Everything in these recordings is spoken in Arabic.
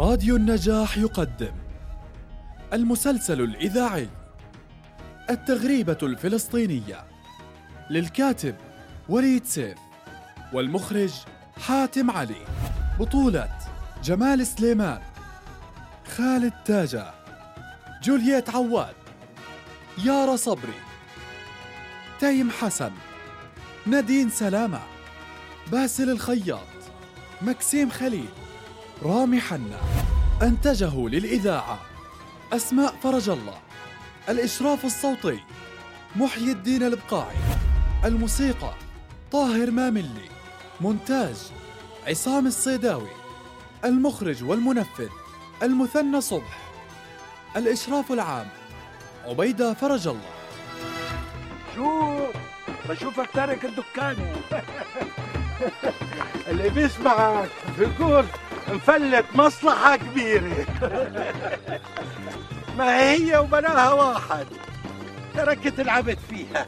راديو النجاح يقدم المسلسل الإذاعي التغريبة الفلسطينية للكاتب وليد سيف والمخرج حاتم علي بطولة جمال سليمان خالد تاجة جولييت عواد يارا صبري تيم حسن نادين سلامة باسل الخياط مكسيم خليل رامي حنا. أنتجه للإذاعة أسماء فرج الله الإشراف الصوتي محيي الدين البقاعي الموسيقى طاهر ماملي مونتاج عصام الصيداوي المخرج والمنفذ المثنى صبح الإشراف العام عبيدة فرج الله. شو بشوفك تارك الدكان. اللي بيسمعك بيقول مفلت مصلحة كبيرة. ما هي وبناها واحد. تركت العبد فيها.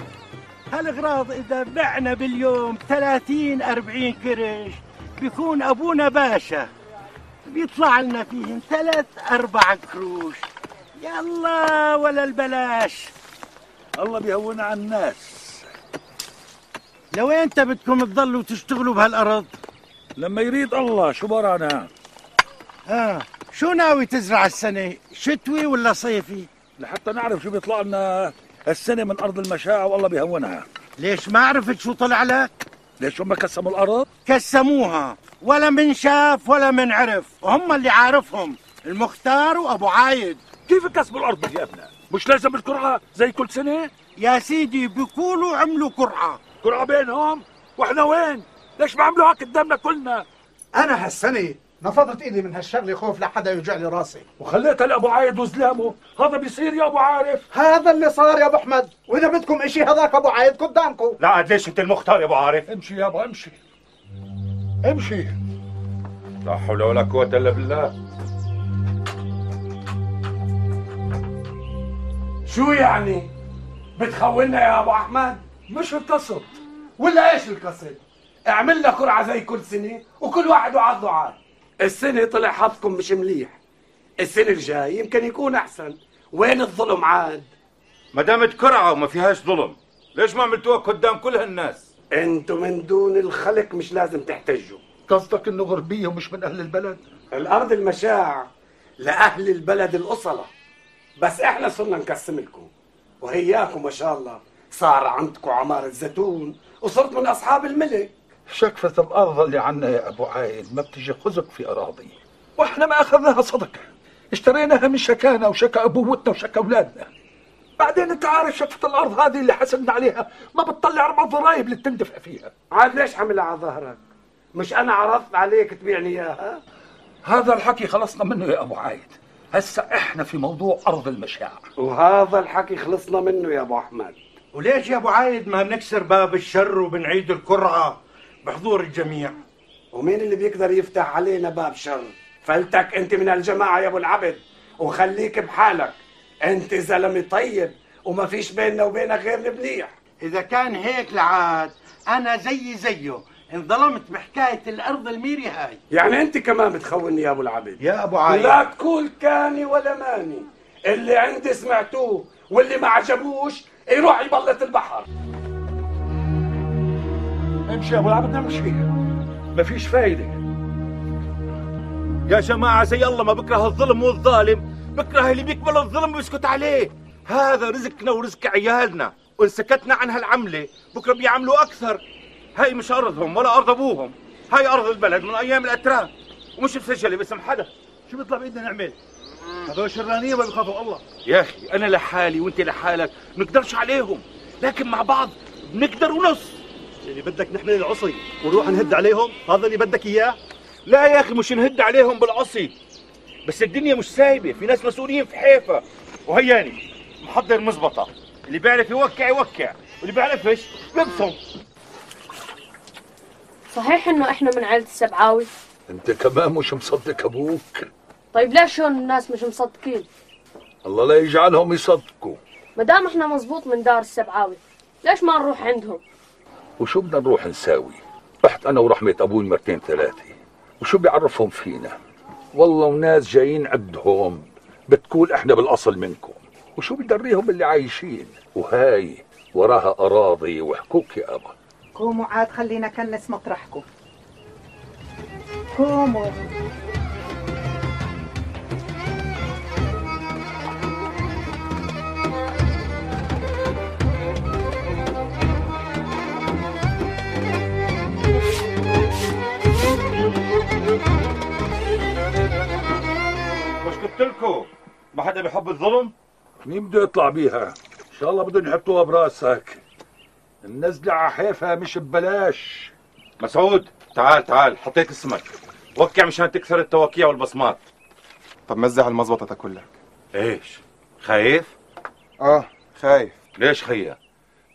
هالغراض إذا بعنا باليوم 30 40 قرش بيكون أبونا باشا. بيطلع لنا فيهن ثلاث أربع قروش. يلا ولا البلاش. الله بيهون على الناس. لوين أنت بدكم تضلوا تشتغلوا بهالأرض؟ لما يريد الله شو برانا ها شو ناوي تزرع السنة شتوي ولا صيفي لحتى نعرف شو بيطلع لنا السنة من أرض المشاعة والله بيهونها ليش ما عرفت شو طلع لك ليش هم كسموا الأرض؟ كسموها ولا من شاف ولا من عرف وهم اللي عارفهم المختار وأبو عايد كيف كسبوا الأرض يا ابننا؟ مش لازم القرعة زي كل سنة؟ يا سيدي بيقولوا عملوا قرعة قرعة بينهم؟ وإحنا وين؟ ليش ما عملوها قدامنا كلنا؟ أنا هالسنة نفضت إيدي من هالشغلة خوف لحدا يوجع لي راسي. وخليتها لأبو عايد وزلامه. هذا بيصير يا أبو عارف. هذا اللي صار يا أبو أحمد. وإذا بدكم إشي هذاك أبو عايد قدامكم. لا عاد ليش أنت المختار يا أبو عارف. امشي يابا امشي. امشي. لا حول ولا قوة إلا بالله. شو يعني؟ بتخوننا يا أبو أحمد؟ مش القصد. ولا إيش القصد؟ اعمل لنا قرعه زي كل سنة وكل واحد وعضه عاد. السنة طلع حظكم مش مليح. السنة الجاي يمكن يكون أحسن. وين الظلم عاد؟ ما دامت قرعة وما فيهاش ظلم ليش ما عملتوها قدام كل هالناس أنتوا من دون الخلق مش لازم تحتجوا. قصدك إنه غربية ومش من أهل البلد؟ الأرض المشاع لأهل البلد الأصلة. بس إحنا صرنا نقسم لكم. وهياكم ما شاء الله صار عندكم عمارة زيتون وصرت من أصحاب الملك. شكفة الأرض اللي عنا يا أبو عايد ما بتجي خزق في أراضي. وإحنا ما أخذناها صدقة اشتريناها من شكانا وشكا أبوتنا وشكا أولادنا. بعدين أنت عارف شكفة الأرض هذه اللي حسبنا عليها؟ ما بتطلع أربع ضرايب اللي بتندفع فيها. عاد ليش حملها على ظهرك؟ مش أنا عرضت عليك تبيعني إياها؟ هذا الحكي خلصنا منه يا أبو عايد. هسا إحنا في موضوع أرض المشاع. وهذا الحكي خلصنا منه يا أبو أحمد. وليش يا أبو عايد ما بنكسر باب الشر وبنعيد القرعة بحضور الجميع. ومين اللي بيقدر يفتح علينا باب شر؟ فلتك انت من الجماعة يا أبو العبد وخليك بحالك. انت زلمة طيب وما فيش بيننا وبينك غير المنيح إذا كان هيك لعاد أنا زي زيه انظلمت بحكاية الأرض الميري هاي. يعني انت كمان بتخوني يا أبو العبد؟ يا أبو عايد. لا تقول كاني ولا ماني. اللي عندي سمعتوه واللي ما عجبوش يروح يبلط البحر. امشي يا أبو العبد امشي ما فيش فايدة. يا جماعة زي الله ما بكره الظلم والظالم بكره اللي بيقبل الظلم ويسكت عليه. هذا رزقنا ورزق عيالنا وإن سكتنا عن هالعملة. بكرة بيعملوا أكثر. هاي مش أرضهم ولا أرض أبوهم. هاي أرض البلد من أيام الأتراك. ومش مسجلة باسم حدا شو بيطلع بإيدنا نعمل؟ هذول شرانية ما بيخافوا. الله. يا أخي أنا لحالي وأنت لحالك بنقدرش عليهم. لكن مع بعض بنقدر ونص. اللي بدك نحمل العصي ونروح نهد عليهم؟ هذا اللي بدك إياه؟ لا يا أخي مش نهد عليهم بالعصي. بس الدنيا مش سايبة في ناس مسؤولين في حيفا. وهياني محضر مزبطة. اللي بيعرف يوكع يوكع واللي بيعرفش بيبصم صحيح إنه إحنا من عائلة السبعاوي. أنت كمان مش مصدق أبوك. طيب ليش هون الناس مش مصدقين؟ الله لا يجعلهم يصدقوا. ما دام إحنا مزبوط من دار السبعاوي ليش ما نروح عندهم؟ وشو بدنا نروح نساوي؟ رحت أنا ورحمة أبوي مرتين ثلاثة. وشو بيعرفهم فينا؟ والله وناس جايين عندهم بتقول إحنا بالأصل منكم. وشو بدريهم اللي عايشين؟ وهاي وراها أراضي وحقوق يا أبا. قوموا عاد خلينا كنس مطرحكم. قوموا. قلت لكم ما حدا بيحب الظلم؟ مين بده يطلع بيها؟ إن شاء الله بدهم يحطوها براسك. النزلة على حيفها مش ببلاش. مسعود تعال تعال حطيت اسمك. وكع مشان تكسر التوكيع والبصمات. طب مزح المزبطة كلك. إيش؟ خايف؟ آه خايف. ليش خيا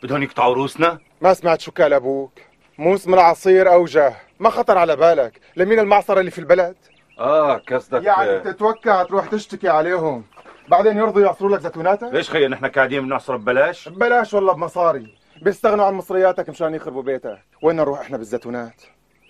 بدهم يقطعوا روسنا؟ ما سمعت شو قال أبوك. موسم العصير أوجه. ما خطر على بالك. لمين المعصرة اللي في البلد؟ آه قصدك يعني بتتوقع تروح تشتكي عليهم؟ بعدين يرضوا يعصروا لك زيتوناتك؟ ليش خيا نحن قاعدين بنعصر ببلاش. ببلاش والله بمصاري. بيستغنوا عن مصرياتك مشان يخربوا بيتك. وين نروح إحنا بالزيتونات؟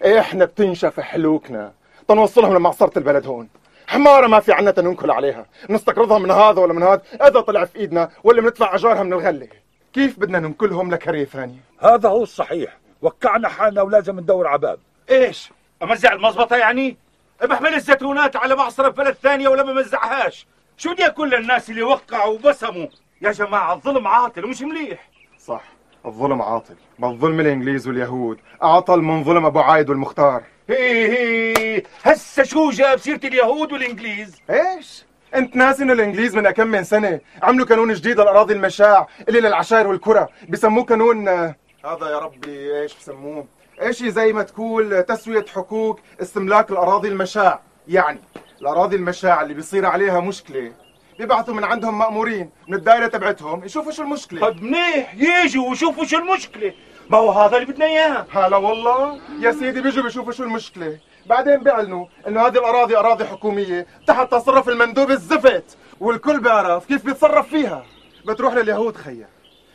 إحنا بتنشف حلوكنا. تنوصلهم لمعصرة البلد هون. حمارة ما في عنا تننكل عليها. نستقرضها من هذا ولا من هذا. إذا طلع في إيدنا ولا بندفع أجارها من الغلة كيف بدنا ننكلهم لكرية ثانية هذا هو الصحيح. وقعنا حالنا ولازم ندور عباب إيش؟ أمزع المزبطة يعني؟ بحمل الزيتونات على معصرة بلد ثانية ولا بمزعهاش شو بدي أقول للناس اللي وقعوا وبسموا؟ يا جماعة الظلم عاطل ومش مليح. صح الظلم عاطل. ما الظلم الإنجليز واليهود. اعطل من ظلم أبو عايد والمختار. هي هي هسه شو جاب سيرة اليهود والإنجليز؟ إيش؟ أنت ناسي انه الإنجليز من كم من سنة عملوا قانون جديد للأراضي المشاع اللي للعشائر والكرة. بسموه قانون آه، هذا يا ربي إيش بسموه؟ إيش زي ما تقول تسوية حقوق استملاك الأراضي المشاع. يعني الأراضي المشاع اللي بيصير عليها مشكلة. بيبعثوا من عندهم مأمورين من الدائرة تبعتهم يشوفوا شو المشكلة. طب منيح يجوا ويشوفوا شو المشكلة. ما هو هذا اللي بدنا إياه. هلا والله. يا سيدي بيجوا بيشوفوا شو المشكلة. بعدين بيعلنوا إنه هذه الأراضي أراضي حكومية تحت تصرف المندوب الزفت والكل بيعرف كيف بيتصرف فيها. بتروح لليهود خيا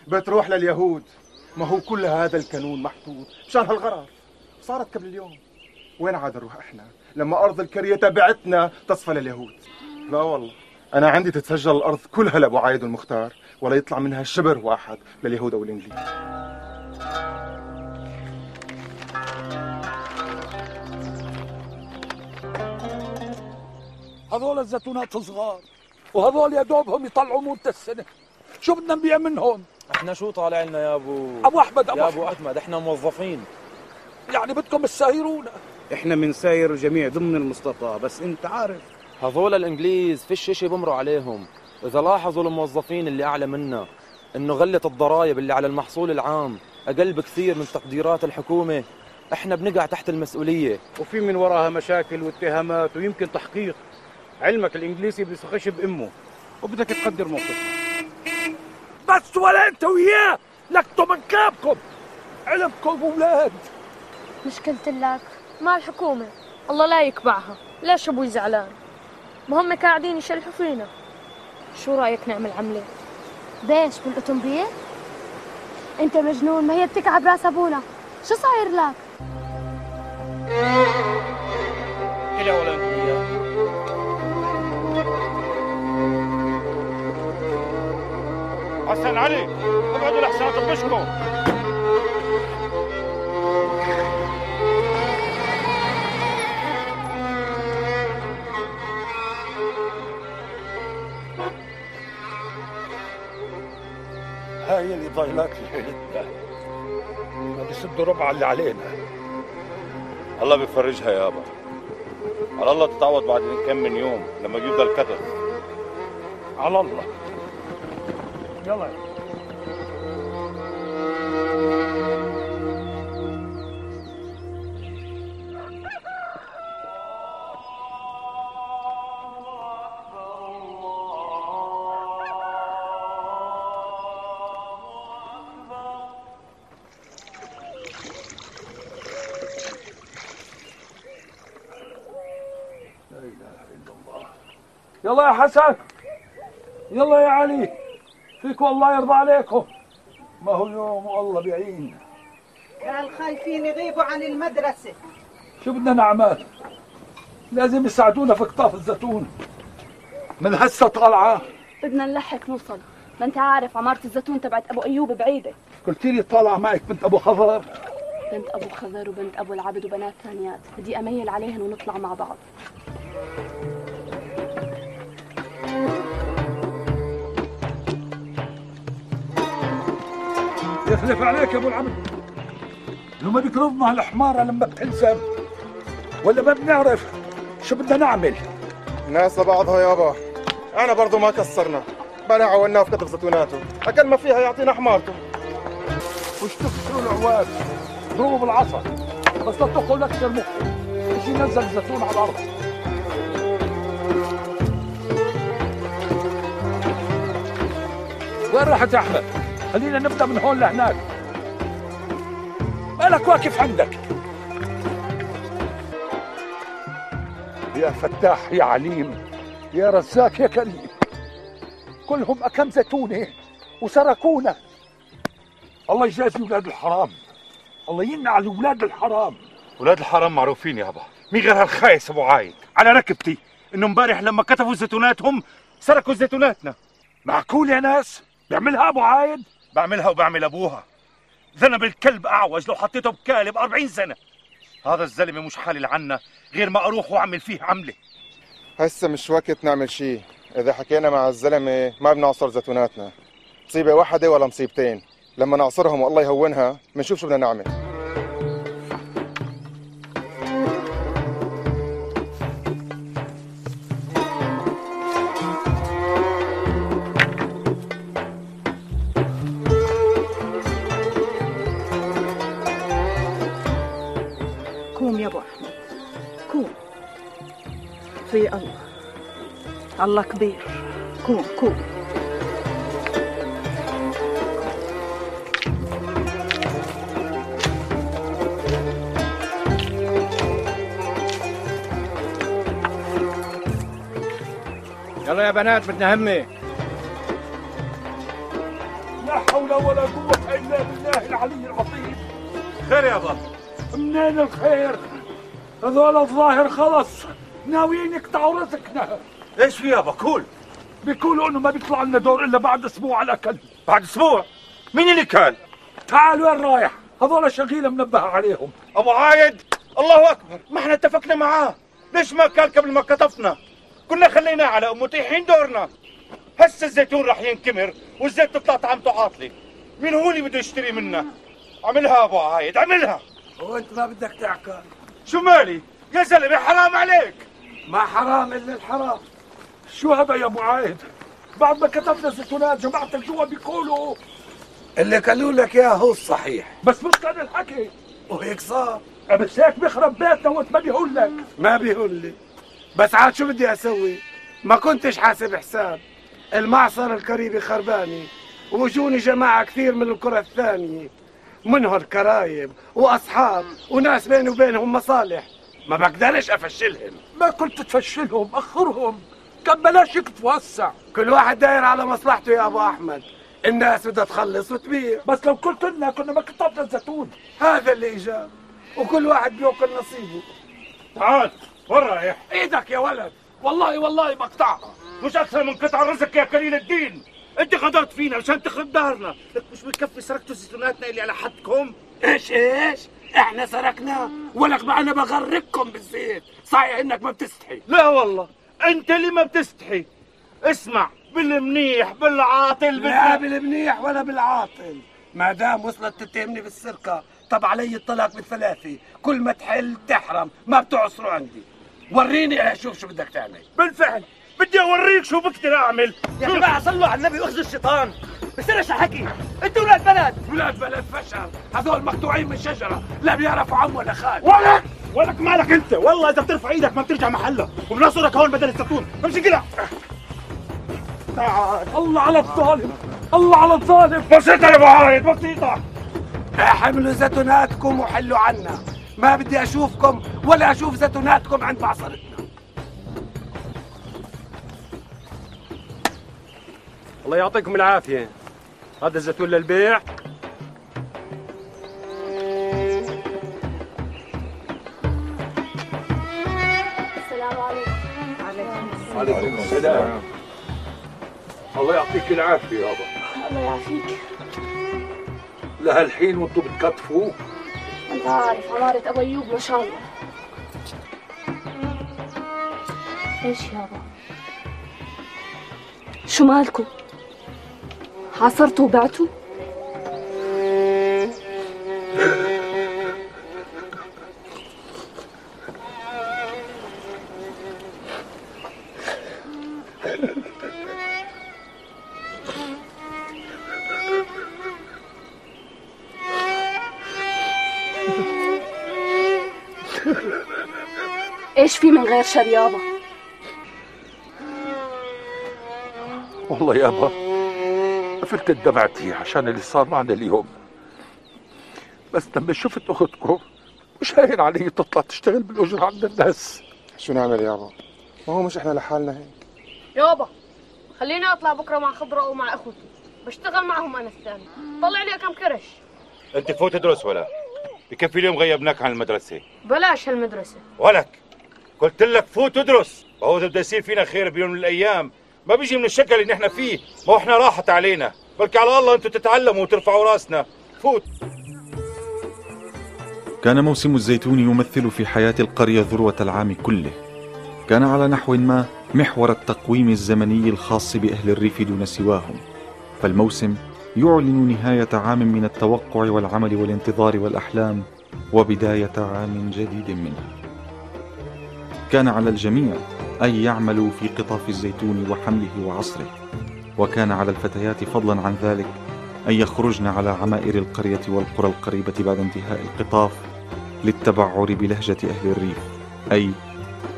بتروح لليهود. ما هو كل هذا القانون محطوط مشان هالغرض صارت قبل اليوم. وين عاد نروح إحنا؟ لما أرض الكرية تبعتنا تصفى لليهود. لا والله. أنا عندي تتسجل الأرض كلها لأبو عايد المختار ولا يطلع منها شبر واحد لليهود أو الإنجليز. هذول الزيتونات صغار وهذول يا دوبهم يطلعوا موت السنة. شو بدنا نبيع منهم؟ إحنا شو طالع لنا يا ابو أبو أحمد أبو يا ابو أحمد. أحمد؟ إحنا موظفين. يعني بدكم تسايرونا. إحنا بنساير الجميع ضمن المستطاع بس انت عارف. هذول الإنجليز فيش إشي بمروا عليهم. إذا لاحظوا الموظفين اللي أعلى منا إنه غلة الضرائب اللي على المحصول العام أقل بكثير من تقديرات الحكومة. إحنا بنقع تحت المسؤولية. وفي من وراها مشاكل واتهامات ويمكن تحقيق. علمك الإنجليزي بيسخش بأمه وبدك تقدر موقفك بس ولا انت وياه لكتوا من كابكم. علمكم أولاد. مش قلت لك ما الحكومة. الله لا يكبعها ليش أبوي زعلان. ما هم قاعدين يشلحوا فينا. شو رأيك نعمل عملة؟ بيش بالاوتومبيل أنت مجنون ما هي بتكعب رأس أبونا. شو صاير لك كده ولا انت حسن علي ابعدوا لحسن اطبشكم هاي اللي ضايلات ليلتنا ما بيسدوا ربع اللي علينا. الله بيفرجها يابا على الله تتعوض بعد كم من يوم لما يبدأ الكتف. على الله. يلا. يلا يا حسن. يلا يا علي. فيك والله يرضى عليكم. ما هو يوم والله بيعين قال خايفين يغيبوا عن المدرسة. شو بدنا نعمل؟ لازم يساعدونا في قطاف الزيتون. من هسه طالعة. بدنا نلحق نوصل. ما انت عارف عمارة الزيتون تبعت أبو أيوب بعيدة. قلت لي طالعة معك بنت أبو خضر. بنت أبو خضر وبنت أبو العبد وبنات ثانيات. بدي أميل عليهن ونطلع مع بعض. يخلف عليك يا أبو العبد لو ما بيقرضنا الحمارة لما بتنسب ولا ما بنعرف شو بدنا نعمل. ناس بعضها يابا أنا برضو ما كسرنا. بلا عولناه في كتف زيتوناته. اكل ما فيها يعطينا حمارته وش تكسروا العواد؟ ضربوا بالعصا. بس لا تدخل لك المخ. إيش ينزل الزيتون على الأرض؟ وين راحت يا أحمد؟ خلينا نبدا من هون لهناك. مالك واقف عندك؟ يا فتاح يا عليم يا رزاق يا كريم. كلهم أكم زيتونة وسرقونا. الله يجازي أولاد الحرام. الله ينعل أولاد الحرام. ولاد الحرام معروفين يابا مين غير هالخايس أبو عايد؟ على ركبتي. إنه امبارح لما كتفوا زيتوناتهم سرقوا زيتوناتنا. معقول يا ناس؟ بيعملها أبو عايد؟ بعملها وبعمل أبوها. ذنب الكلب أعوج لو حطيته بكالب 40 سنة. هذا الزلمة مش حالل عنا غير ما أروح وأعمل فيه عملة. هسه مش وقت نعمل شيء. إذا حكينا مع الزلمة ما بنعصر زيتوناتنا. مصيبه واحدة ولا مصيبتين. لما نعصرهم والله يهونها بنشوف شو بدنا نعمل. الله كبير. قوم قوم يلا يا بنات بدنا همه لا حول ولا قوة إلا بالله العلي العظيم. خير يابا منين الخير؟ هذول الظاهر خلص ناويين يقطعوا رزقنا. إيش في يابا كول بيقولوا انه ما بيطلع لنا دور إلا بعد أسبوع على الاكل بعد أسبوع؟ مين اللي كان؟ تعال وين رايح؟ هذول شغيله منبه عليهم. أبو عايد! الله أكبر! ما إحنا اتفقنا معاه. ليش ما كان قبل ما كتفنا كنا خليناه على متيحين دورنا. هسه الزيتون راح ينكمر والزيت تطلع طعمته عاطله مين هو اللي بده يشتري منا عملها أبو عايد عملها. وانت ما بدك تعقل. شو مالي؟ يا زلمة حرام عليك. ما حرام إلا الحرام. شو هذا يا أبو عايد؟ بعد ما كتبنا زيتونات جماعة الجوا بيقولوا. اللي قالوا لك إياه هو الصحيح. بس مش كان الحكي. وهيك صار. بس هيك بيخرب بيتنا وانت ما بيقول لك. ما بيقول لي. بس عاد شو بدي أسوي؟ ما كنتش حاسب حساب. المعصر القريبي خرباني. وجوني جماعة كثير من القرى الثانية. منهم كرايب وأصحاب وناس بيني وبينهم مصالح. ما بقدرش أفشلهم. ما كنت تفشلهم أخرهم. كان بلاش هسه كل واحد داير على مصلحته يا أبو أحمد. الناس بدها تخلص وتبيع. بس لو قلت لنا كنا ما كتبنا الزيتون. هذا اللي إجا. وكل واحد بيأكل نصيبه. تعال وين رايح؟ إيدك يا ولد. والله والله بقطعها مش أكثر من قطع رزق يا قليل الدين. أنت غدرت فينا عشان تخرب دارنا. لك مش بكفي سرقتوا زيتوناتنا اللي على حدكم؟ إيش إيش؟ إحنا سرقناه ولك ما أنا بغرقكم بالزيت. صحيح إنك ما بتستحي. لا والله. انت اللي ما بتستحي. اسمع بالمنيح بالعاطل لا بالمنيح ولا بالعاطل. ما دام وصلت تتهمني بالسرقة طب علي الطلاق بالثلاثة كل ما تحل تحرم ما بتعصروا عندي. وريني أشوف شو بدك تعمل. بالفعل. بدي اوريك شو بقدر اعمل. يا جماعة صلوا على النبي واخذوا الشيطان. بصيرش حكي أنتوا ولاد بلد. ولاد بلد فشل. هذول مقطوعين من شجرة لا بيعرفوا عم ولا خال. ولك ولك مالك انت؟ والله اذا بترفع إيدك ما بترجع محلها وبنصرك هون بدل الزيتون. امشي قلع تعال. الله على الظالم. الله على الظالم. بسيطة يا أبو عايد بسيطة. احملوا زيتوناتكم وحلوا عنا. ما بدي أشوفكم ولا أشوف زيتوناتكم عند معصرتنا الله يعطيكم العافية. هذا الزيتون للبيع. السلام عليكم. السلام. الله يعطيك العافية يابا الله يعافيك. لهالحين وأنتم بتكتفوا؟ انت عارف عمارة ابو أيوب ما شاء الله. إيش يابا شو مالكم؟ عصرتوا وبعتوا إيش في من غير شر يابا والله يابا قفلت دمعتي عشان اللي صار معنا اليوم. بس لما شفت أختكم مش هين علي تطلع تشتغل بالأجر عند الناس. شو نعمل يابا ما هو مش إحنا لحالنا هيك. يابا خليني أطلع بكرة مع خضرة ومع أخوتي. بشتغل معهم أنا الثاني. طلع لي كم كرش. أنت فوت تدرس ولا؟ بكفي اليوم غيبناك عن المدرسة. بلاش هالمدرسة. ولك قلت لك فوت ادرس وهو إذا بده يصير فينا خير بيوم من الأيام. ما بيجي من الشكل اللي نحن فيه. ما هو إحنا راحت علينا. بلكي على الله أنتم تتعلموا وترفعوا رأسنا. فوت. كان موسم الزيتون يمثل في حياة القرية ذروة العام كله. كان على نحو ما محور التقويم الزمني الخاص بأهل الريف دون سواهم. فالموسم يعلن نهاية عام من التوقع والعمل والانتظار والأحلام وبداية عام جديد منه. كان على الجميع أن يعملوا في قطاف الزيتون وحمله وعصره. وكان على الفتيات فضلا عن ذلك أن يخرجن على عمائر القرية والقرى القريبة بعد انتهاء القطاف للتبعر بلهجة أهل الريف أي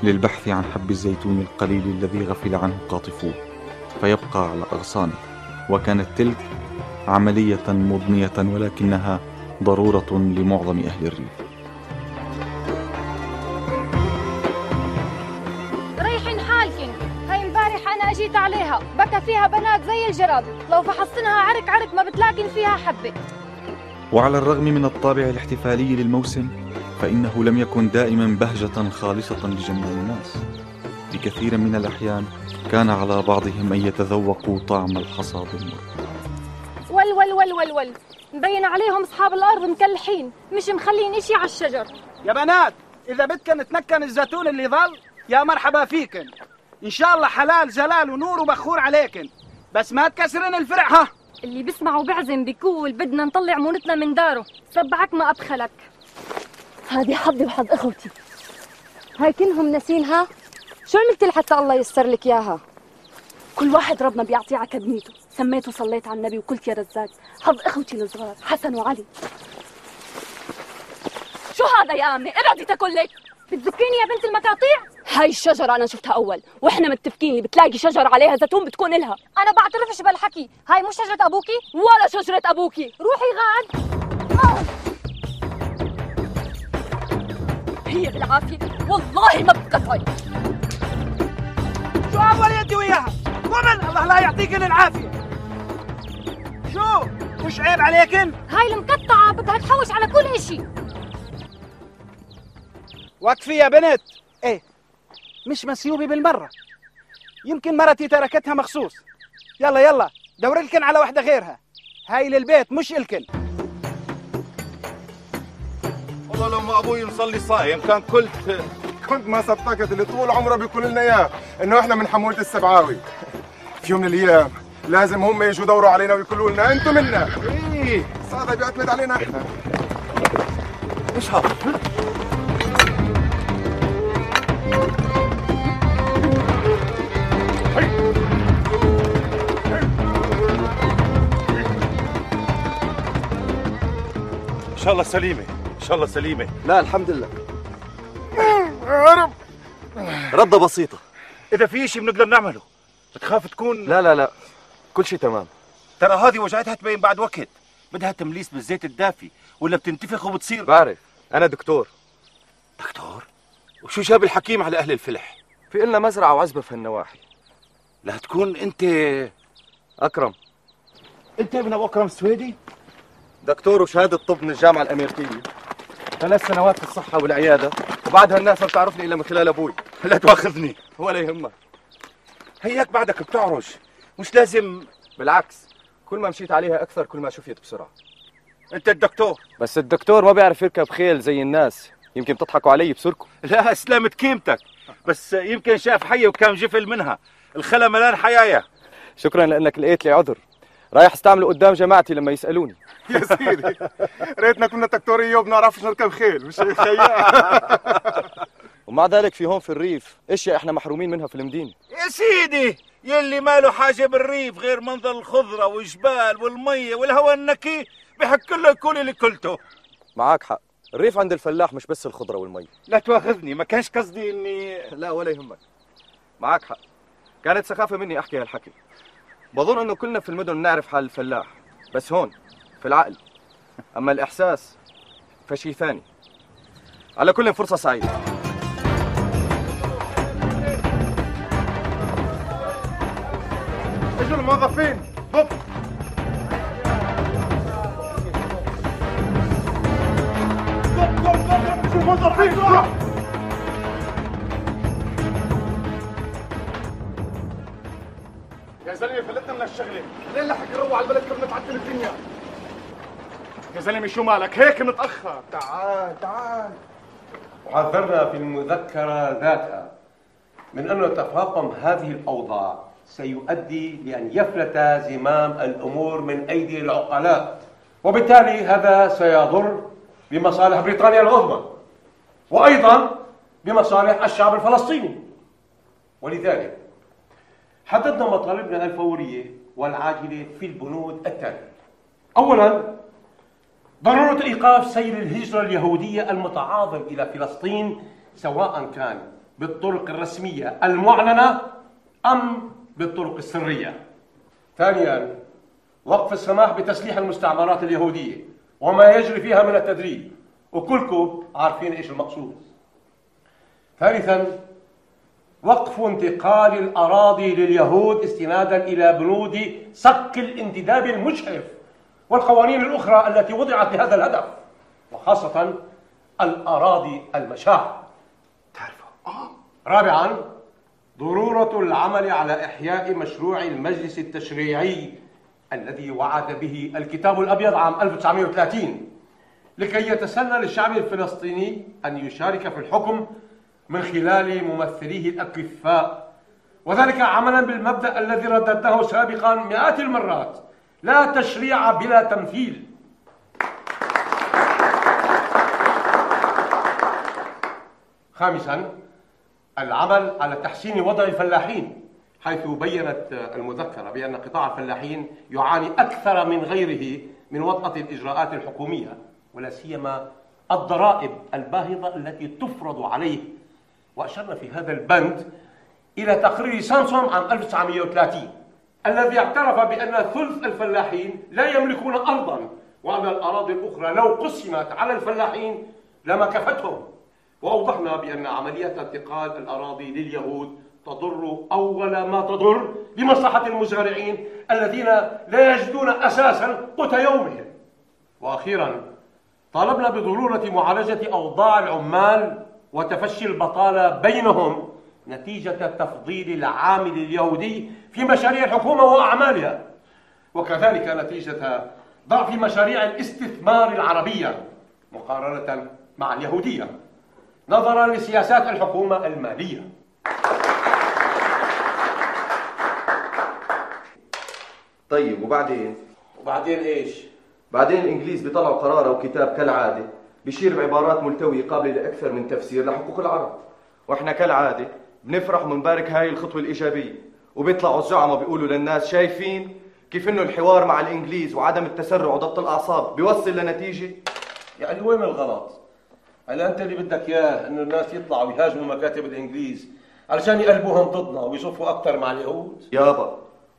للبحث عن حب الزيتون القليل الذي غفل عنه قاطفوه فيبقى على أغصانه. وكانت تلك عملية مضنية ولكنها ضرورة لمعظم أهل الريف. فيها بنات زي الجراد. لو فحصتنها عرك عرك ما بتلاقين فيها حبة. وعلى الرغم من الطابع الاحتفالي للموسم فإنه لم يكن دائما بهجة خالصة لجميع الناس. في كثير من الأحيان كان على بعضهم أن يتذوقوا طعم الحصاد المر ول ول ول ول ول مبين عليهم أصحاب الأرض مكلحين. مش مخلين إشي على الشجر. يا بنات إذا بدكن تنكن الزيتون اللي ظل يا مرحبا فيكن. إن شاء الله حلال جلال ونور وبخور عليكن. بس ما تكسرن الفرع ها؟ اللي بيسمع وبعزم بيقول بدنا نطلع مونتنا من داره. سبعك ما أبخلك. هذه حظي وحظ أخوتي. هاي كلهم ناسينها شو عملت لحتى الله ييسر لك إياها؟ كل واحد ربنا بيعطيه على كدنيته سميت وصليت على النبي وقلت يا رزاق حظ أخوتي الصغار حسن وعلي. شو هذا يا أمي؟ ابعدي تاكل لك بتذكريني يا بنت المقاطيع؟ هاي الشجرة أنا شفتها أول وإحنا متفقين اللي بتلاقي شجرة عليها زيتون بتكون إلها. أنا بعترفش بالحكي. هاي مش شجرة أبوكي؟ ولا شجرة أبوكي. روحي غاد. هي بالعافية. والله ما بتقطعي شو اول انت وياها؟ ومن؟ الله لا يعطيكن العافية. شو؟ مش عيب عليكن؟ هاي المقطعة بدها تحوش على كل إشي. وقفي يا بنت. مش مسيوبي بالمرة. يمكن مرتي تركتها مخصوص. يلا يلا دور لكن على واحدة غيرها. هاي للبيت مش إلكن. والله لما أبوي مصلي صايم كان قلت كنت ما صدقت اللي طول عمره بيقول لنا إياه إنه إحنا من حمولة السبعاوي. في يوم من الأيام لازم هم يجوا يدوروا علينا ويقولوا لنا أنتم منا. إيه. هذا بيعتمد علينا إحنا. إيش هذا؟ شاء الله سليمة إن شاء الله سليمة. لا الحمد لله. عرب ردة بسيطة. إذا في شيء بنقدر نعمله بتخاف تكون لا لا لا. كل شيء تمام. ترى هذه وجعتها تبين بعد وقت. بدها تمليس بالزيت الدافي ولا بتنتفخ وبتصير بعرف. أنا دكتور. دكتور؟ وشو جاب الحكيم على أهل الفلح؟ في إلنا مزرعة وعزبة في هالنواحي لا تكون انت أكرم. أنت ابن أبو أكرم السويدي؟ دكتور وشهادة طب من الجامعة الأمريكية. ثلاث سنوات في الصحة والعيادة وبعدها الناس ما بتعرفني إلا من خلال أبوي. لا تواخذني ولا يهمك. هياك بعدك بتعرج. مش لازم. بالعكس كل ما مشيت عليها أكثر كل ما شفيت بسرعة. أنت الدكتور. بس الدكتور ما بيعرف يركب خيل زي الناس. يمكن تضحكوا علي بسركم. لا سلامة كيمتك. بس يمكن شاف حية وكان جفل منها. الخلا ملان حيايا. شكرا لأنك لقيت لي عذر. رايح استعمله قدام جماعتي لما يسألوني. يا سيدي. ريتنا كنا دكتور ايوب نعرفش نركب خيل مش خيال. ومع ذلك في هون في الريف اشياء إحنا محرومين منها في المدينة؟ يا سيدي يلي ما له حاجة بالريف غير منظر الخضرة والجبال والمية والهواء النقي بحك له يكون اللي كلته. معاك حق. الريف عند الفلاح مش بس الخضرة والمي لا تواخذني ما كانش قصدي اني لا ولا يهمك. معاك حق. كانت سخافة مني أحكي هالحكي. بظن إنه كلنا في المدن نعرف حال الفلاح بس هون في العقل. أما الإحساس فشي ثاني. على كل فرصة سعيده زلمه شو مالك هيك متأخر. تعال تعال. وحذرنا في المذكرة ذاتها. من أن تفاقم هذه الأوضاع سيؤدي لأن يفلت زمام الأمور من أيدي العقلاء. وبالتالي هذا سيضر بمصالح بريطانيا العظمى وأيضا بمصالح الشعب الفلسطيني. ولذلك حددنا مطالبنا الفورية والعاجلة في البنود التالية. أولا ضرورة إيقاف سير الهجرة اليهودية المتعاظم إلى فلسطين سواء كان بالطرق الرسمية المعلنة أم بالطرق السرية. ثانيا وقف السماح بتسليح المستعمرات اليهودية وما يجري فيها من التدريب وكلكم عارفين إيش المقصود. ثالثا وقف انتقال الأراضي لليهود استنادا إلى بنود صك الانتداب المجحف والقوانين الأخرى التي وضعت لهذا الهدف وخاصة الأراضي المشاع تعرفوا رابعا ضرورة العمل على إحياء مشروع المجلس التشريعي الذي وعد به الكتاب الأبيض عام 1930 لكي يتسنى للشعب الفلسطيني أن يشارك في الحكم من خلال ممثليه الأكفاء. وذلك عملا بالمبدأ الذي رددناه سابقا مئات المرات. لا تشريع بلا تمثيل. خامسا العمل على تحسين وضع الفلاحين حيث بينت المذكرة بأن قطاع الفلاحين يعاني أكثر من غيره من وطأة الإجراءات الحكومية ولا سيما الضرائب الباهظة التي تفرض عليه. وأشرنا في هذا البند إلى تقرير سانسوم عام 1930 الذي اعترف بأن ثلث الفلاحين لا يملكون أرضا. وأن الأراضي الأخرى لو قسمت على الفلاحين لما كفتهم. وأوضحنا بأن عملية انتقال الأراضي لليهود تضر أول ما تضر بمصلحة المزارعين الذين لا يجدون أساسا قوت يومهم. وأخيرا طالبنا بضرورة معالجة أوضاع العمال وتفشي البطالة بينهم نتيجة تفضيل العامل اليهودي في مشاريع الحكومة وأعمالها. وكذلك نتيجة ضعف مشاريع الاستثمار العربية مقارنة مع اليهودية. نظرا لسياسات الحكومة المالية. طيب وبعدين؟ وبعدين إيش؟ بعدين الإنجليز بيطلعوا قرار أو كتاب كالعادة. بيشير بعبارات ملتوية قابلة لأكثر من تفسير لحقوق العرب. وإحنا كالعادة بنفرح وبنبارك هاي الخطوة الإيجابية. وبيطلعوا الزعماء بيقولوا للناس شايفين كيف إنه الحوار مع الإنجليز وعدم التسرع وضبط الأعصاب بيوصل لنتيجة؟ يعني وين الغلط؟ هلا أنت اللي بدك إياه إنه الناس يطلعوا يهاجموا مكاتب الإنجليز علشان يقلبوهم ضدنا ويصفوا أكثر مع اليهود؟ يابا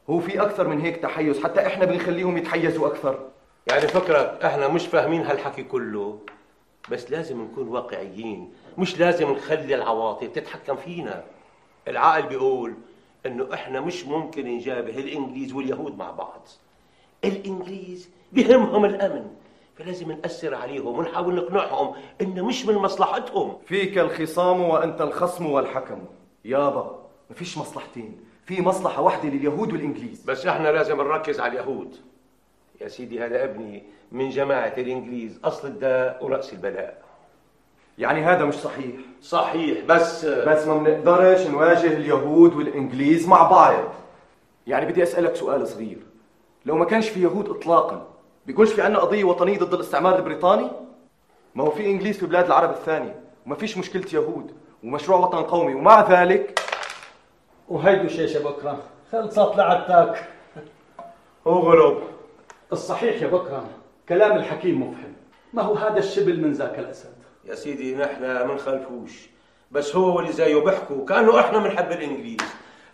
هو في أكثر من هيك تحيز حتى إحنا بنخليهم يتحيزوا أكثر. يعني فكرك إحنا مش فاهمين هالحكي كله بس لازم نكون واقعيين مش لازم نخلي العواطف تتحكم فينا. العقل بيقول انه إحنا مش ممكن نجابه الانجليز واليهود مع بعض. الانجليز بهمهم الامن فلازم نأثر عليهم ونحاول نقنعهم إنه مش من مصلحتهم. فيك الخصام وأنت الخصم والحكم. يابا مفيش مصلحتين. في مصلحة واحدة لليهود والإنجليز. بس إحنا لازم نركز على اليهود. يا سيدي هذا ابني من جماعة الإنجليز أصل الداء ورأس البلاء. يعني هذا مش صحيح. صحيح بس بس ما بنقدرش نواجه اليهود والإنجليز مع بعض. يعني بدي أسألك سؤال صغير. لو ما كانش في يهود إطلاقا بيكونش في عنا قضية وطنية ضد الاستعمار البريطاني؟ ما هو في إنجليز في بلاد العرب الثانية وما فيش مشكلة يهود ومشروع وطن قومي ومع ذلك وهيدو شيشة بكرة. خلصت لعبتك وغلب الصحيح يا بكرة كلام الحكيم مفهم. ما هو هذا الشبل من ذاك الأسد؟ يا سيدي نحن ما نخالفوش بس هو واللي زيه بيحكوا كأنه إحنا بنحب الإنجليز.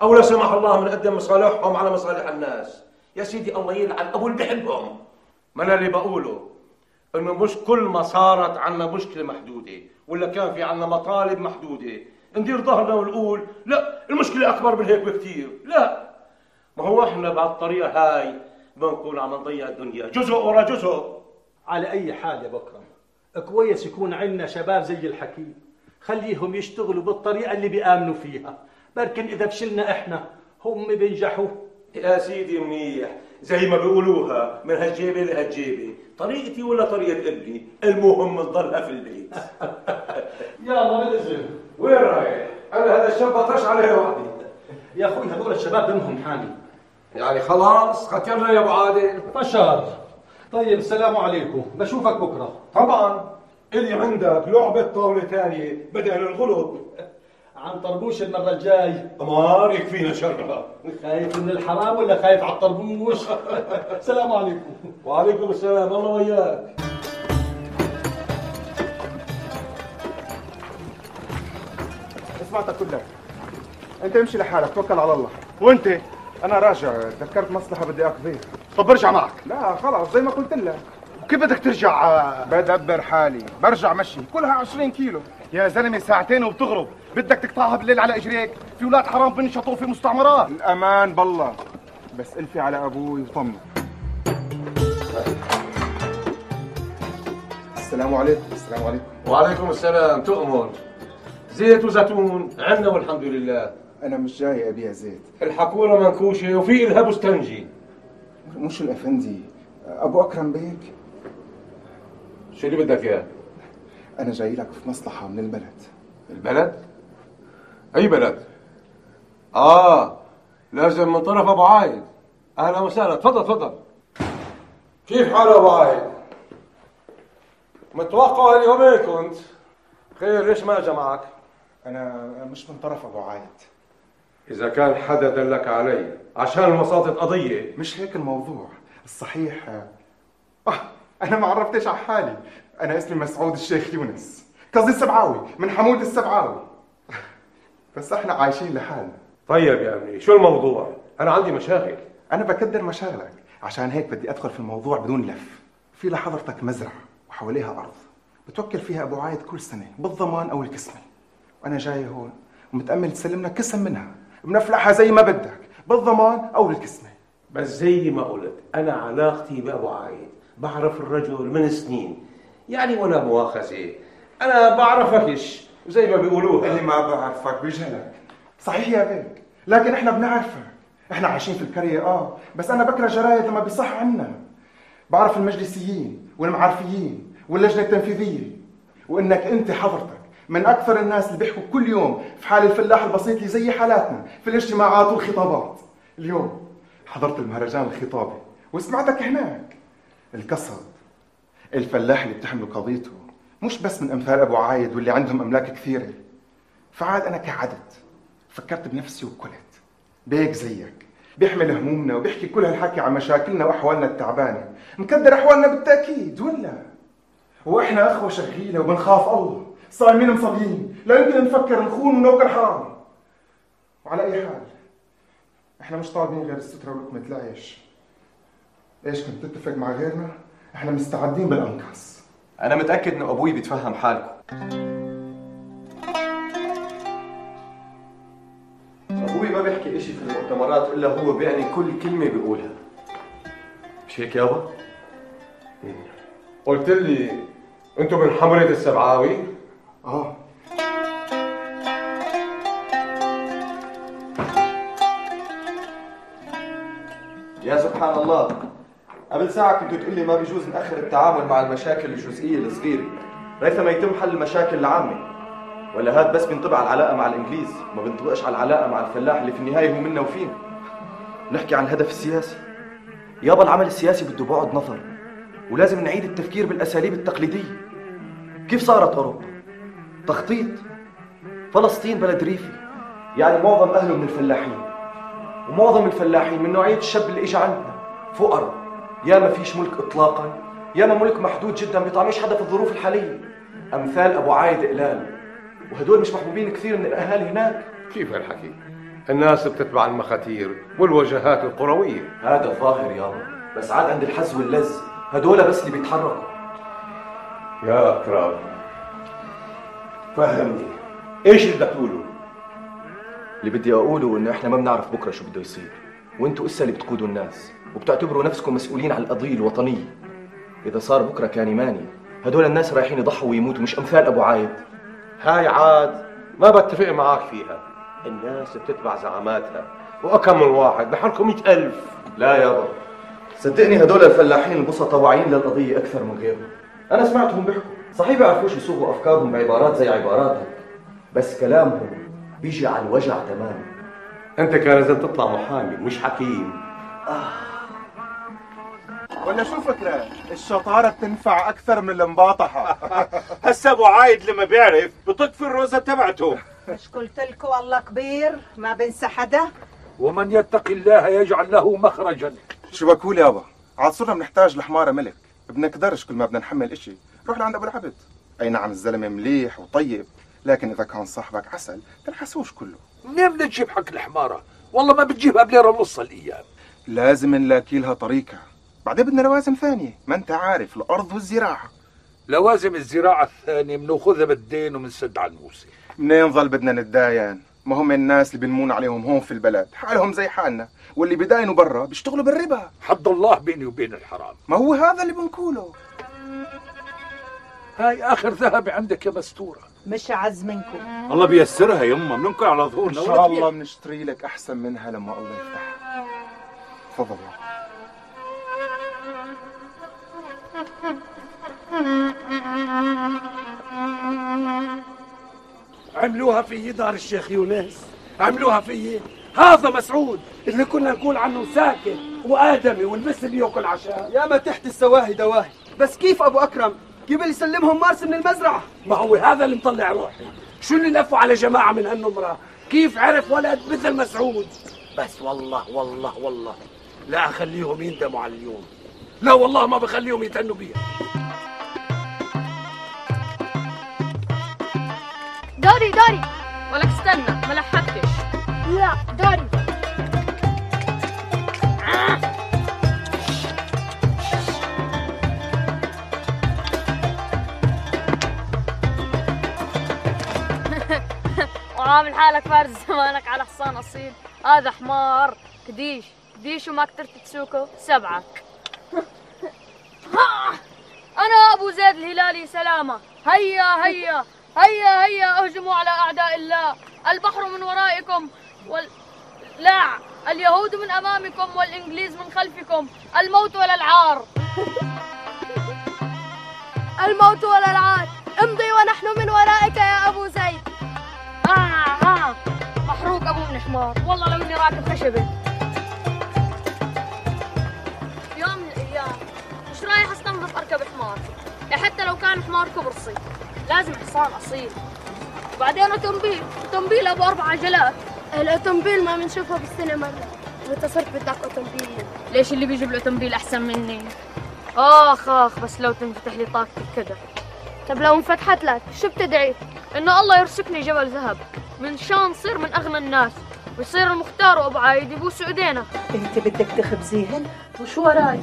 أو لا سمح الله بنقدم مصالحهم على مصالح الناس. يا سيدي الله يلعن أبو اللي بحبهم. ما أنا اللي بقوله؟ إنه مش كل ما صارت عنا مشكلة محدودة ولا كان في عنا مطالب محدودة. ندير ظهرنا ونقول لا المشكلة أكبر من هيك بكثير لا. ما هو إحنا بهالطريقة هاي بنكون عم نضيع الدنيا. جزء ورا جزء. على أي حال يا بكرم كويس يكون عندنا شباب زي الحكيم. خليهم يشتغلوا بالطريقة اللي بيآمنوا فيها. بركن إذا فشلنا إحنا هم بينجحوا. يا سيدي منيح. زي ما بيقولوها من هالجيبة لهالجيبة. طريقتي ولا طريقة ابني؟ المهم نضلها في البيت. يلا بالإذن وين رايح؟ أنا هذا الشاب بطرش عليه وحدي. يا أخوي هذول الشباب دمهم حامي. يعني خلاص ختمنا يا أبو عادل. بشار طيب السلام عليكم. بشوفك بكرة. طبعا اللي عندك لعبة طاولة ثانية بدل الغلب عن طربوش المرة الجاي. أمار يكفينا شرها. خايف من الحرام ولا خايف على الطربوش؟ السلام عليكم. وعليكم السلام الله وياك سمعتك كلها أنت امشي لحالك توكل على الله. وأنت؟ أنا راجع تذكرت مصلحة بدي اقضيها طب برجع معك. لا خلاص زي ما قلت لك. وكيف بدك ترجع؟ بدبر حالي. برجع مشي. كلها 20 كيلو. يا زلمة ساعتين وبتغرب. بدك تقطعها بالليل على إجريك. في ولاد حرام بنشطوا في مستعمرات. الأمان بالله. بس ألفي على أبوي وطمن. السلام عليكم. السلام عليكم. وعليكم السلام. تؤمر زيت وزيتون. عنا والحمد لله. أنا مش جاي أبيع زيت. الحكوره منكوشة وفي الها بستنجي مش الأفندي. أبو أكرم بيك؟ شو اللي بدك إياه؟ أنا جاي لك في مصلحة من البلد البلد؟ أي بلد؟ آه لازم من طرف أبو عايد أهلا وسهلا تفضل تفضل كيف حال أبو عايد؟ متوقع اليومين كنت خير ليش ما اجى معك؟ أنا مش من طرف أبو عايد إذا كان حدا دلك علي عشان المصادة قضية مش هيك الموضوع الصحيح آه أنا ما عرفتش على حالي. أنا اسمي مسعود الشيخ يونس. قصدي السبعاوي من حمود السبعاوي. بس إحنا عايشين لحالنا طيب يا ابني شو الموضوع؟ أنا عندي مشاغل. أنا بكدر مشاغلك. عشان هيك بدي أدخل في الموضوع بدون لف. في لحضرتك مزرعة وحواليها أرض. بتوكل فيها أبو عايد كل سنة بالضمان أو الكسمه وأنا جاي هون ومتأمل تسلمنا كسم منها. بنفلحها زي ما بدك بالضمان أو الكسمه بس زي ما قلت أنا علاقتي بأبو عايد. بعرف الرجل من سنين. يعني ولا مؤاخذه أنا بعرفكش زي ما بيقولوها. اللي ما بعرفك بيجهلك صحيح يا بيك لكن إحنا بنعرفك إحنا عايشين في القرية آه. بس أنا بكره جرايد لما بيصح عنا. بعرف المجلسيين والمعرفيين واللجنة التنفيذية. وإنك أنت حضرتك من أكثر الناس اللي بيحكوا كل يوم في حال الفلاح البسيط اللي زي حالاتنا في الاجتماعات والخطابات. اليوم حضرت المهرجان الخطابي وسمعتك هناك. القصد الفلاح اللي بتحمله قضيته مش بس من أمثال أبو عايد واللي عندهم أملاك كثيرة. فعاد أنا كعدد فكرت بنفسي وكلت بيك زيك بيحمل همومنا وبيحكي كل هالحكي عن مشاكلنا وأحوالنا التعبانة. مكدر أحوالنا بالتأكيد ولا؟ وإحنا أخوة شغيلة وبنخاف الله صايمين مصلين لا يمكن نفكر نخون ونوكل حرام. وعلى أي حال إحنا مش طالبين غير السترة ولقمه العيش إيش كنت تتفق مع غيرنا؟ إحنا مستعدين بالأنكاس أنا متأكد إنه أبوي بيتفهم حالكم أبوي ما بيحكي إشي في المؤتمرات إلا هو بيعني كل كلمة بيقولها مش هيك يابا؟ قلت لي أنتم من حملة السبعاوي؟ آه يا سبحان الله قبل ساعة كنت تقول لي ما بيجوز نأخر التعامل مع المشاكل الجزئية الصغيرة. ريثما يتم حل المشاكل العامة. ولا هاد بس بينطبق على العلاقة مع الإنجليز ما بينطبقش على العلاقة مع الفلاح اللي في النهاية هو منا وفينا. نحكي عن الهدف السياسي. يابا العمل السياسي بده بعد نظر ولازم نعيد التفكير بالأساليب التقليدية. كيف صارت أوروبا؟ تخطيط؟ فلسطين بلد ريفي. يعني معظم أهله من الفلاحين. ومعظم الفلاحين من نوعية الشاب اللي إجا عندنا فقراء. يا ما فيش ملك إطلاقا يا ما ملك محدود جدا بيطعميش حدا في الظروف الحالية. أمثال أبو عايد إقلال وهدول مش محبوبين كثير من الأهالي هناك. كيف هالحكي؟ الناس بتتبع المخاتير والوجهات القروية. هذا ظاهر يابا بس عاد عند الحز واللز هدول بس اللي بيتحركوا. يا أكرم فهمني إيش اللي بدك تقوله؟ اللي بدي أقوله إنه إحنا ما بنعرف بكرة شو بده يصير وأنتوا إسا اللي بتقودوا الناس. وبتعتبروا نفسكم مسؤولين عن القضية الوطنية إذا صار بكرة كان ماني هدول الناس رايحين يضحوا ويموتوا مش أمثال أبو عايد. هاي عاد ما بتفق معك فيها. الناس بتتبع زعاماتها. وأكم من واحد؟ بحالكم مئة ألف. لا يابا صدقني هدول الفلاحين البسطة واعيين للقضية أكثر من غيرهم. أنا سمعتهم بيحكوا. صحيح بيعرفوش يصوغوا أفكارهم بعبارات زي عباراتك بس كلامهم بيجي على الوجع تماما. أنت كان لازم تطلع محامي مش حكيم. ولا شو فكرة الشطارة بتنفع أكثر من المباطحة. هسا أبو عايد لما بيعرف بتطفي الروزة تبعته. مش قلت لكم الله كبير ما بنسى حدا. ومن يتق الله يجعل له مخرجا. شو بقول يابا عاد صرنا بنحتاج لحمارة ملك. بنقدرش كل ما بدنا نحمل إشي. روح لعند أبو العبد. أي نعم الزلمة مليح وطيب لكن إذا كان صاحبك عسل تنحسوش كله. منين بدنا نجيب حق الحمارة؟ والله ما بتجيبها بليرة ونص الأيام. لازم نلاقي لها طريقة. بعدين بدنا لوازم ثانية. ما أنت عارف الأرض والزراعة. لوازم الزراعة الثانية بنأخذها بالدين ومنسد على الموسى. منين ظل بدنا نتداين؟ ما هم الناس اللي بنمون عليهم هون في البلد. حالهم زي حالنا. واللي بداينوا برا بيشتغلوا بالربا. حد الله بيني وبين الحرام. ما هو هذا اللي بنقوله. هاي آخر ذهب عندك يا مستورة. مش عز منكم. الله بيسرها يما بننكر على إن ظهورنا شاء الله بنشتري لك أحسن منها لما الله يفتحها. تفضل. عملوها في دار الشيخ يونس. عملوها في هذا مسعود اللي كنا نقول عنه ساكن وآدمي والمثل بياكل عشاء. يا ما تحت السواهي دواهي. بس كيف أبو أكرم؟ قبل يسلمهم مارس من المزرعة. ما هو هذا اللي مطلع روحي. شو اللي لفوا على جماعة من هالنمرة؟ كيف عرف ولد مثل مسعود؟ بس والله والله والله. لا أخليهم يندموا على اليوم. لا والله ما بخليهم يتهنوا بيها دوري دوري. ولك استنى ما لحقتش. لا دوري. وعامل حالك فارس زمانك على حصان أصيل. هذا حمار. كديش كديش وما قدرت تسوقه؟ سبعك ها! أنا أبو زيد الهلالي سلامة. هيا هيا. هيا هيا. أهجموا على أعداء الله. البحر من ورائكم وال لا. اليهود من أمامكم والإنجليز من خلفكم. الموت ولا العار. الموت ولا العار. امضي ونحن من ورائك يا أبو زيد. آه آه. محروق أبو ابن حمار. والله لو إني راكب خشبة. اركب حمار. يا حتى لو كان حمار كبرصي لازم حصان أصيل. وبعدين أوتومبيل أوتومبيل أبو أربع عجلات. الاوتومبيل ما بنشوفه بالسينما. متى صرت بدك أوتومبيل. ليش اللي بيجيب الأوتومبيل أحسن مني؟ آخ آخ بس لو تنفتح لي طاقتي كده. طب لو انفتحت لك شو بتدعي؟ ان الله يرزقني جبل ذهب. من شان صير من أغنى الناس. ويصير المختار وأبو عايد يبوسوا ايدينا إنت بدك تخبزيهن؟ وشو وراي؟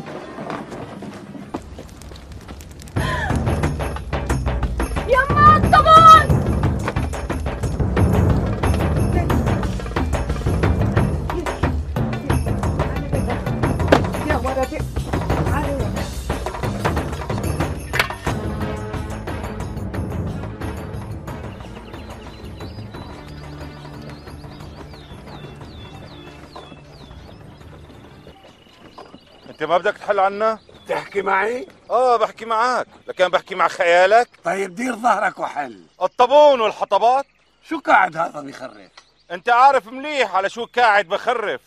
ما بدك تحل عنا؟ تحكي معي؟ آه بحكي معك. لكن بحكي مع خيالك. طيب دير ظهرك وحل. الطابون والحطبات. شو قاعد هذا بيخرف أنت عارف مليح على شو قاعد بخرف.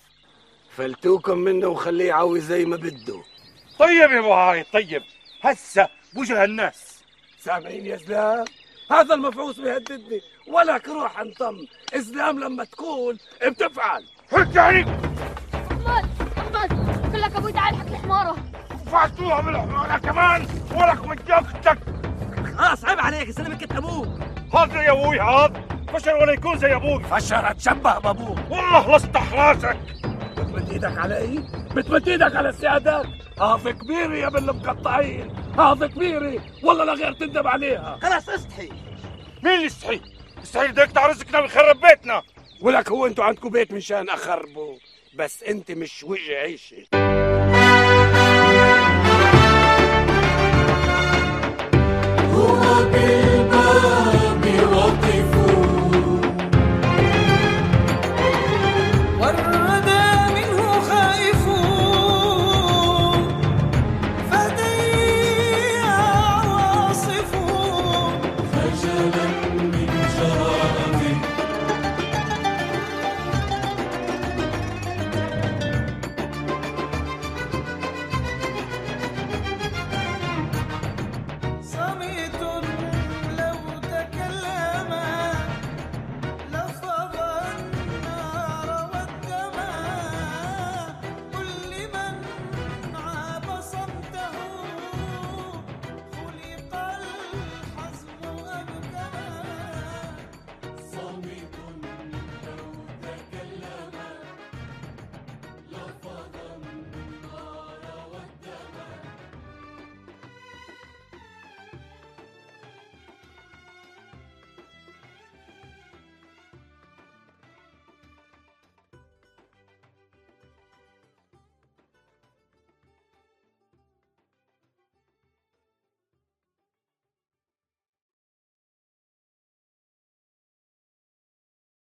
فلتوكم منه وخليه يعوي زي ما بده. طيب يا أبو هاي طيب. هسه بوجه الناس سامعين يا زلام هذا المفعوص بيهددني. ولك روح انطم. إسلام لما تقول بتفعل. هيك يعني؟ احمد احمد كلك أبوي تعال حق الحماره فعتوها بالحمارة كمان ولك مجاكتك خلاص عيب عليك سلمك انت أبوك هذا يا أبوي هذا. فشل ولا يكون زي أبوك فشر اتشبه بابوك والله لصتح راسك بتمد إيدك على إيه؟ بتمد إيدك على السيادات هذا كبيري يا ابن المقطعين. هذا كبيري والله لا غير تندم عليها. خلاص اصحي. مين اللي يستحي؟ يستحي بدك يقطع رزقنا ويخرب بيتنا. ولك هو أنتوا عندكم بيت مشان أخربه. بس انت مش وجه عيشة.